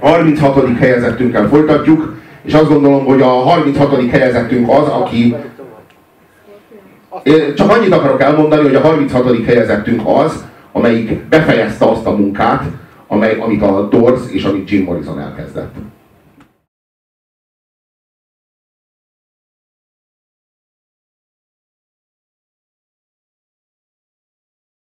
36. helyezettünkkel folytatjuk, és azt gondolom, hogy a 36. helyezettünk az, aki én csak annyit akarok elmondani, hogy a 36. helyezettünk az, amelyik befejezte azt a munkát, amely, amit a Doors és amit Jim Morrison elkezdett.